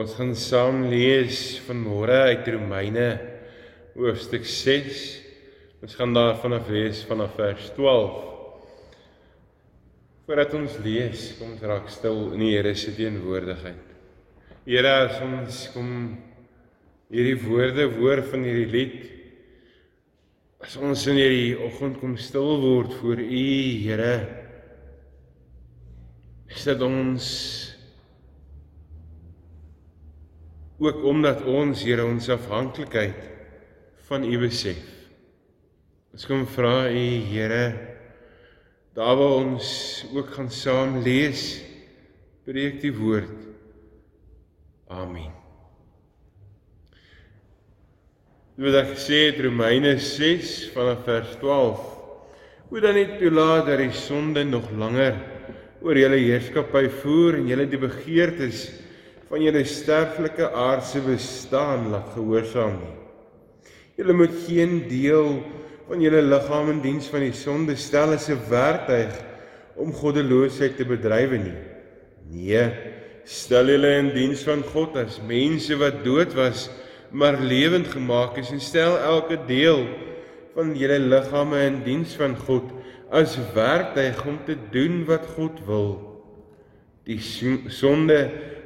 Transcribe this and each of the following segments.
Ons gaan saam lees vanmôre uit Romeine hoofstuk 6. Ons gaan daar vanaf lees vanaf vers 12. Voordat ons lees, kom ons raak stil in die Here se teenwoordigheid. Here, as ons kom hierdie woorde hoor van hierdie lied, as ons in hierdie oggend kom stil word voor U, Here, is dit ons ook omdat ons Here ons afhanklikheid van U besef. Ons kom vra U Here daar waar ons ook gaan saam lees preek die woord. Amen. Wat ek sê in Romeine 6 vanaf vers 12. Hoe dan nie toelaat dat die sonde nog langer oor julle heerskappy voer en julle die begeertes van julle sterflike aardse bestaan laat gehoorsaam nie. Julle moet geen deel van julle liggaam in diens van die sonde stel as 'n werktuig om goddeloosheid te bedrywe nie. Nee, stel julle in diens van God as mense wat dood was, maar lewend gemaak is en stel elke deel van julle liggame in diens van God as werktuig om te doen wat God wil. Die sonde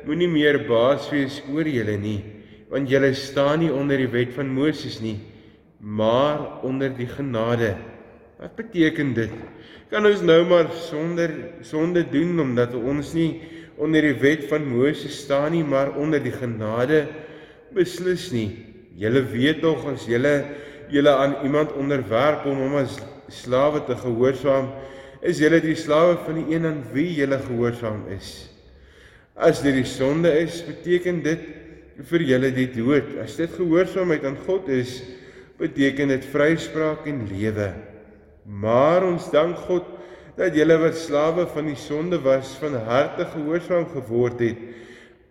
moenie meer baas wees oor julle nie, want julle staan nie onder die wet van Moses nie, maar onder die genade. Wat beteken dit? Kan ons nou maar sonder sonde doen omdat ons nie onder die wet van Moses staan nie, maar onder die genade beslis nie. Julle weet tog as julle julle aan iemand onderwerp om hom as slawe te gehoorsaam, is julle die slawe van die een aan wie julle gehoorsaam is. As dit die sonde is, beteken dit vir julle die dood. As dit gehoorsaamheid aan God is, beteken dit vryspraak en lewe. Maar ons dank God dat julle wat slawe van die sonde was, van harte gehoorsaam geword het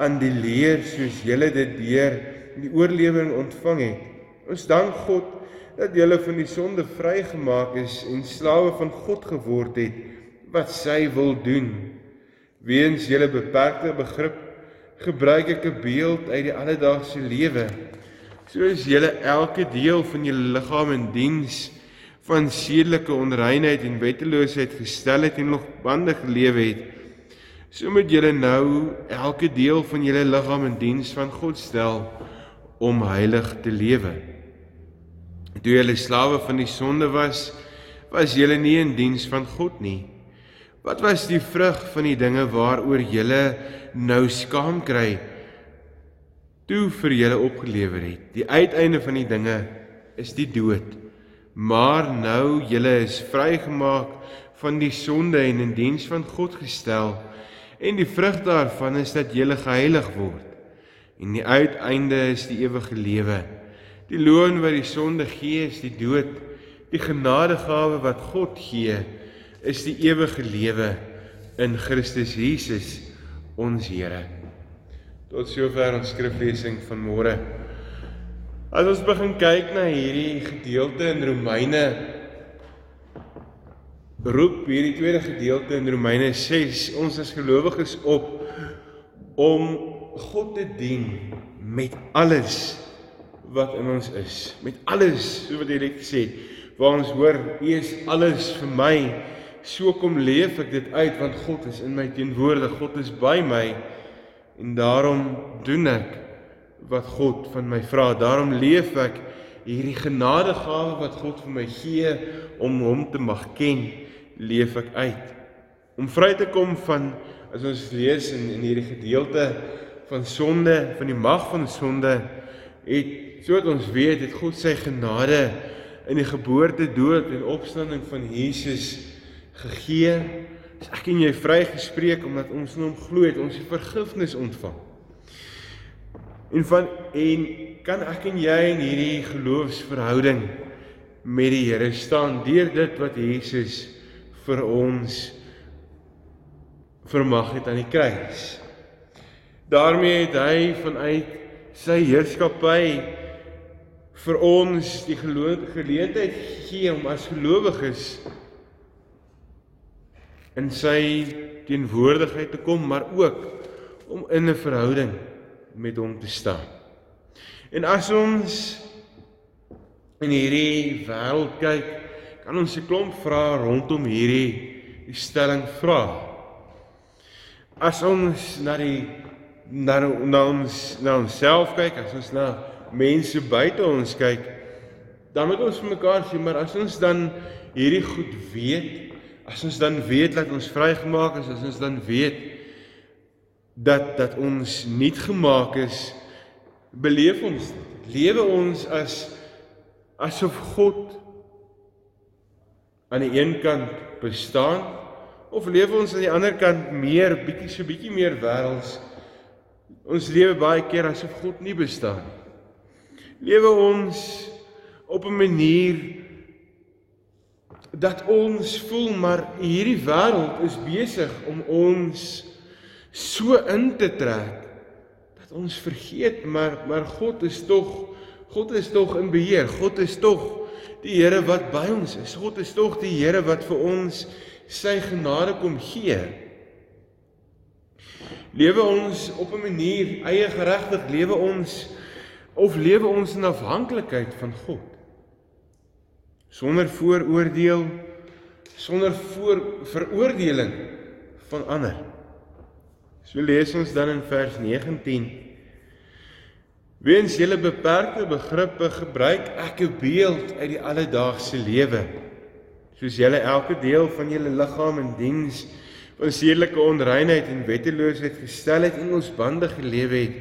aan die leer soos julle dit deur die oorlewing ontvang het. Ons dank God dat julle van die sonde vrygemaak is en slawe van God geword het wat sy wil doen. Weens julle beperkte begrip gebruik ek 'n beeld uit die alledaagse lewe. Soos julle elke deel van julle liggaam in diens van sedelike onreinheid en wetteloosheid gestel het en nog bande gelewe het, so moet julle nou elke deel van julle liggaam in diens van God stel om heilig te lewe. Toe julle slawe van die sonde was, was julle nie in diens van God nie. Wat was die vrug van die dinge waaroor julle nou skaam kry toe vir julle opgelewer het? Die uiteinde van die dinge is die dood. Maar nou julle is vrygemaak van die sonde en in diens van God gestel en die vrug daarvan is dat julle geheilig word. En die uiteinde is die ewige lewe. Die loon wat die sonde gee is die dood. Die genadegawe wat God gee is die ewige lewe in Christus Jesus ons Here. Tot sover ons skriflesing van môre. As ons begin kyk na hierdie gedeelte in Romeine roep hierdie tweede gedeelte in Romeine 6 ons as gelowiges op om God te dien met alles wat in ons is, met alles, so wat hy sê, waar ons hoor, U is alles vir my so kom leef ek dit uit want God is in my teenwoordig, God is by my en daarom doen ek wat God van my vra. Daarom leef ek hierdie genadegawe wat God vir my gee om hom te mag ken, leef ek uit. Om vry te kom van as ons lees in in hierdie gedeelte van sonde, van die mag van sonde, het soos ons weet, het God sy genade in die geboorte, dood en opstanding van Jesus gegee. Is ek en jy vrygespreek omdat ons in hom glo het, ons die vergifnis ontvang. En van en kan ek en jy in hierdie geloofsverhouding met die Here staan deur dit wat Jesus vir ons vermag het aan die kruis. daarmee het hy vanuit sy heerskappy vir ons die geleentheid gegee om as gelowiges in sy teenwoordigheid te kom, maar ook om in 'n verhouding met hom te staan. En as ons in hierdie wêreld kyk, kan ons 'n klomp vrae rondom hierdie die stelling vra. As ons na die na, na ons na onsself kyk, as ons na mense buite ons kyk, dan moet ons vir mekaar sê, maar as ons dan hierdie goed weet, as ons dan weet dat ons vrygemaak is, as ons dan weet dat dat ons nuut gemaak is, beleef ons lewe ons as asof God aan die een kant bestaan of leef ons aan die ander kant meer bietjie so bietjie meer wêrelds ons lewe baie keer asof God nie bestaan nie lewe ons op 'n manier dat ons voel maar hierdie wêreld is besig om ons so in te trek dat ons vergeet maar maar God is tog God is tog in beheer. God is tog die Here wat by ons is. God is tog die Here wat vir ons sy genade kom gee. Lewe ons op 'n manier eie geregtig lewe ons of lewe ons in afhanklikheid van God? sonder vooroordeel sonder voor veroordeling van ander. So lees ons dan in vers 19 Weens julle beperkte begrippe gebruik ek 'n beeld uit die alledaagse lewe. Soos julle elke deel van julle liggaam in diens van sedelike onreinheid en wetteloosheid gestel het en ons bande gelewe het,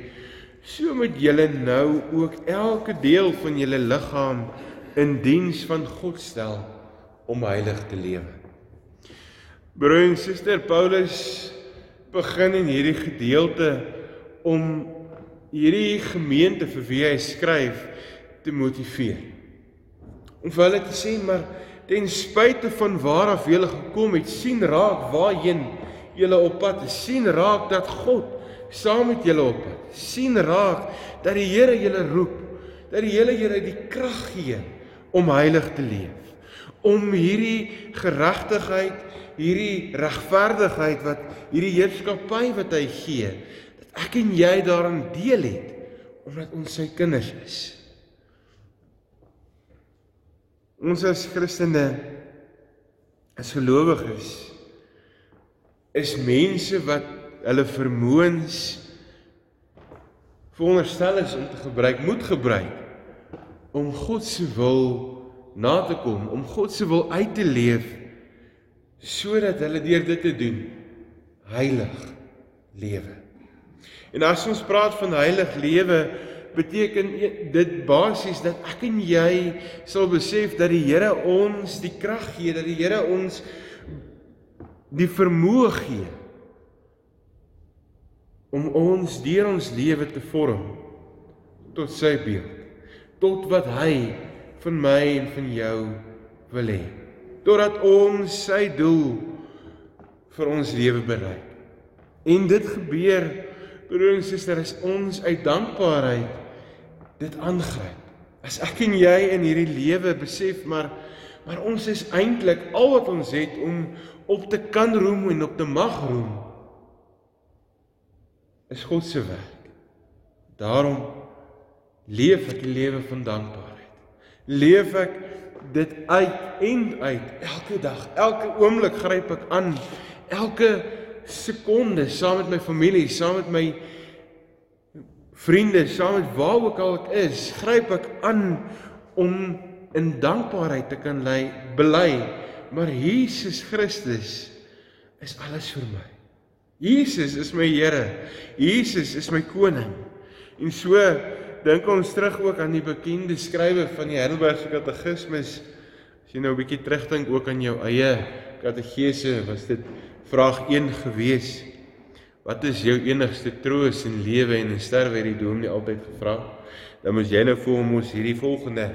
so moet julle nou ook elke deel van julle liggaam in diens van God stel om heilig te lewe. Broer en suster Paulus begin in hierdie gedeelte om hierdie gemeente vir wie hy skryf te motiveer. Om vir hulle te sê maar ten spyte van waar af julle gekom het, sien raak waarheen julle op pad is. Sien raak dat God saam met julle op pad. Sien raak dat die Here julle roep, dat die Here julle die krag gee om heilig te leef. Om hierdie geregtigheid, hierdie regverdigheid wat hierdie heerskappy wat hy gee, dat ek en jy daarin deel het omdat ons sy kinders is. Ons as Christene as gelowiges is mense wat hulle vermoëns veronderstel is om te gebruik, moet gebruik om God se wil na te kom, om God se wil uit te leef sodat hulle deur dit te doen heilig lewe. En as ons praat van heilig lewe, beteken dit basies dat ek en jy sal besef dat die Here ons die krag gee, dat die Here ons die vermoë gee om ons deur ons lewe te vorm tot sy beeld tot wat hy van my en van jou wil hê. Totdat ons sy doel vir ons lewe bereik. En dit gebeur broer en suster as ons uit dankbaarheid dit aangryp. As ek en jy in hierdie lewe besef maar maar ons is eintlik al wat ons het om op te kan roem en op te mag roem is God se werk. Daarom leef ek 'n lewe van dankbaarheid. Leef ek dit uit en uit elke dag, elke oomblik gryp ek aan elke sekonde saam met my familie, saam met my vriende, saam met waar ook al ek is, gryp ek aan om in dankbaarheid te kan lei, bely, maar Jesus Christus is alles vir my. Jesus is my Here. Jesus is my koning. En so dink ons terug ook aan die bekende skrywe van die Heidelbergse Katekismes. As jy nou 'n bietjie terugdink ook aan jou eie katekese, was dit vraag 1 gewees. Wat is jou enigste troos in lewe en in sterwe het die dominee altyd gevra? Dan moet jy nou vir hom ons hierdie volgende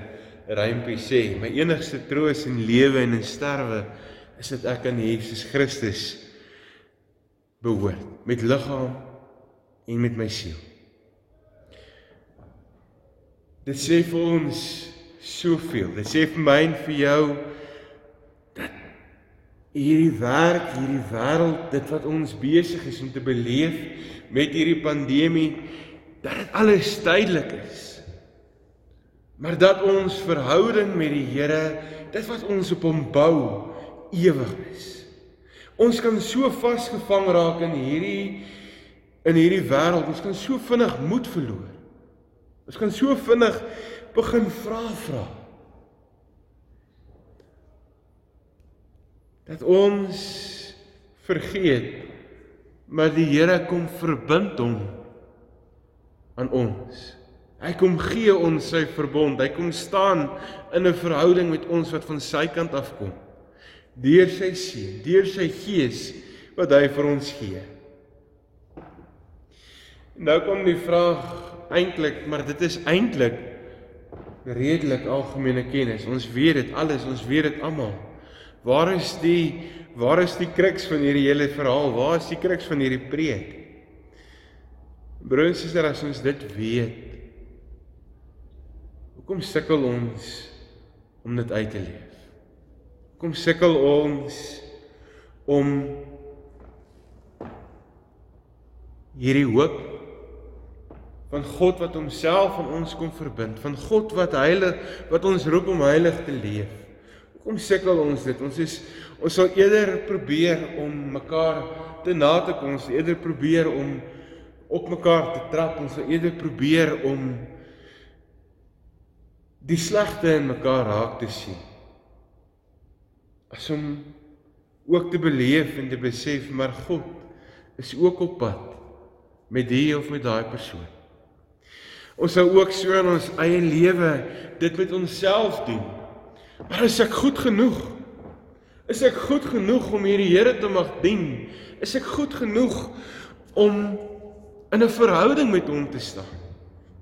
rympie sê. My enigste troos in lewe en in sterwe is dat ek aan Jesus Christus behoort met liggaam en met my siel. Dit sê vir ons soveel. Dit sê vir my en vir jou hierdie werk, hierdie wêreld, dit wat ons besig is om te beleef met hierdie pandemie, dat dit alles tydelik is. Maar dat ons verhouding met die Here, dit wat ons op hom bou, ewig is. Ons kan so vasgevang raak in hierdie in hierdie wêreld. Ons kan so vinnig moed verloor. Ons kan so vinnig begin vra vra. Dat ons vergeet maar die Here kom verbind hom aan ons. Hy kom gee ons sy verbond. Hy kom staan in 'n verhouding met ons wat van sy kant af kom. Deur sy seun, deur sy gees wat hy vir ons gee. Nou kom die vraag eintlik, maar dit is eintlik redelik algemene kennis. Ons weet dit alles, ons weet dit almal. Waar is die waar is die kruks van hierdie hele verhaal? Waar is die kruks van hierdie preek? Broers en susters, as ons dit weet, Hoekom sukkel ons om dit uit te leef? Hoekom sukkel ons om hierdie hoop van God wat homself aan ons kom verbind, van God wat heilig wat ons roep om heilig te leef. Hoekom sukkel ons dit? Ons is ons sal eerder probeer om mekaar te na te kom, ons eerder probeer om op mekaar te trap, ons sal eerder probeer om die slegte in mekaar raak te sien. As om ook te beleef en te besef maar God is ook op pad met die of met daai persoon. Ons sou ook so in ons eie lewe dit met onsself doen. Maar is ek goed genoeg? Is ek goed genoeg om hierdie Here te mag dien? Is ek goed genoeg om in 'n verhouding met hom te staan?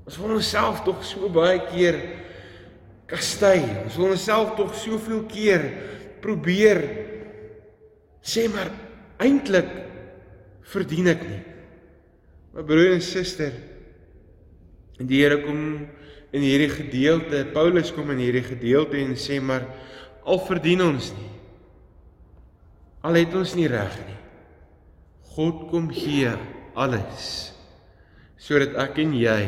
Ons wil onsself tog so baie keer kastei. Ons wil onsself tog soveel keer probeer sê maar eintlik verdien ek nie. My broer en suster, die Here kom in hierdie gedeelte, Paulus kom in hierdie gedeelte en sê maar al verdien ons nie. Al het ons nie reg nie. God kom gee alles sodat ek en jy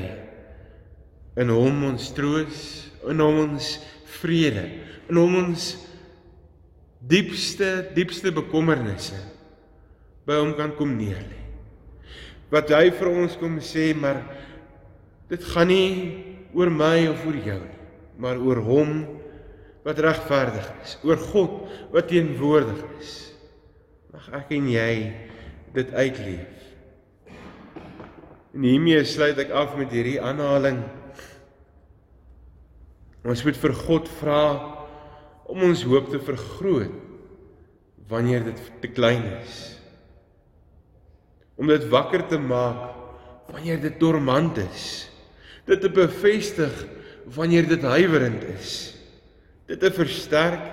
in hom ons troos in hom ons vrede, in hom ons diepste diepste bekommernisse by hom kan kom neerlê. Wat hy vir ons kom sê, maar dit gaan nie oor my of oor jou nie, maar oor hom wat regverdig is, oor God wat teenwoordig is. Mag ek en jy dit uitleef. En hiermee sluit ek af met hierdie aanhaling Ons moet vir God vra om ons hoop te vergroot wanneer dit te klein is. Om dit wakker te maak wanneer dit dormant is. Dit te bevestig wanneer dit huiwerend is. Dit te versterk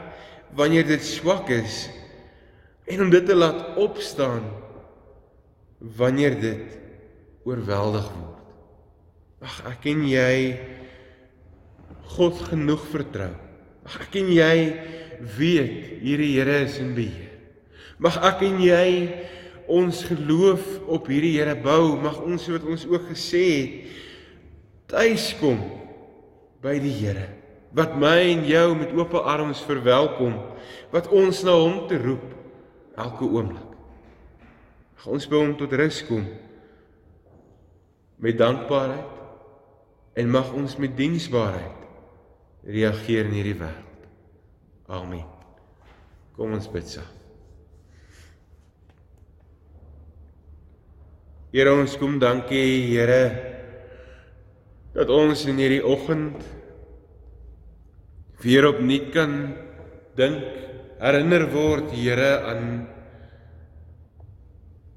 wanneer dit swak is en om dit te laat opstaan wanneer dit oorweldig word. Ag ek en jy God genoeg vertrou. Mag ek en jy weet hierdie Here is in beheer. Mag ek en jy ons geloof op hierdie Here bou. Mag ons wat ons ook gesê het tuis kom by die Here wat my en jou met oop arms verwelkom, wat ons na hom te roep elke oomblik. Mag ons by hom tot rus kom met dankbaarheid en mag ons met diensbaarheid reageer in hierdie wêreld. Amen. Kom ons bid saam. Here ons kom dankie Here dat ons in hierdie oggend weer opnuut kan dink, herinner word Here aan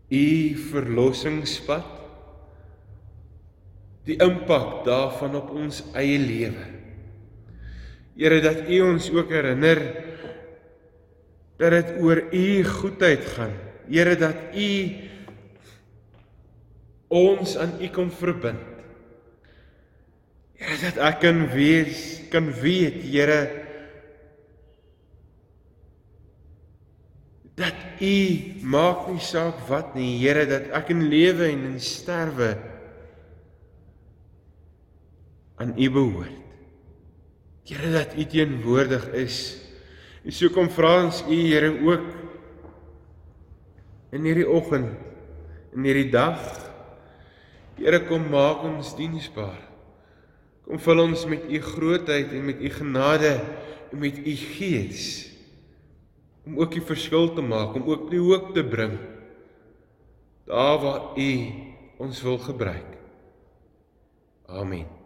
u verlossingspad die impak daarvan op ons eie lewe. Here dat U ons ook herinner dat dit oor U goedheid gaan. Here dat U ons aan U kom verbind. Here dat ek kan wees, kan weet, Here dat U maak nie saak wat nie, Here dat ek in lewe en in sterwe aan U behoort. Here dat U teenwoordig is. En so kom vra ons U Here ook in hierdie oggend in hierdie dag. Here kom maak ons diensbaar. Kom vul ons met U grootheid en met U genade en met U gees om ook die verskil te maak, om ook die hoop te bring daar waar U ons wil gebruik. Amen.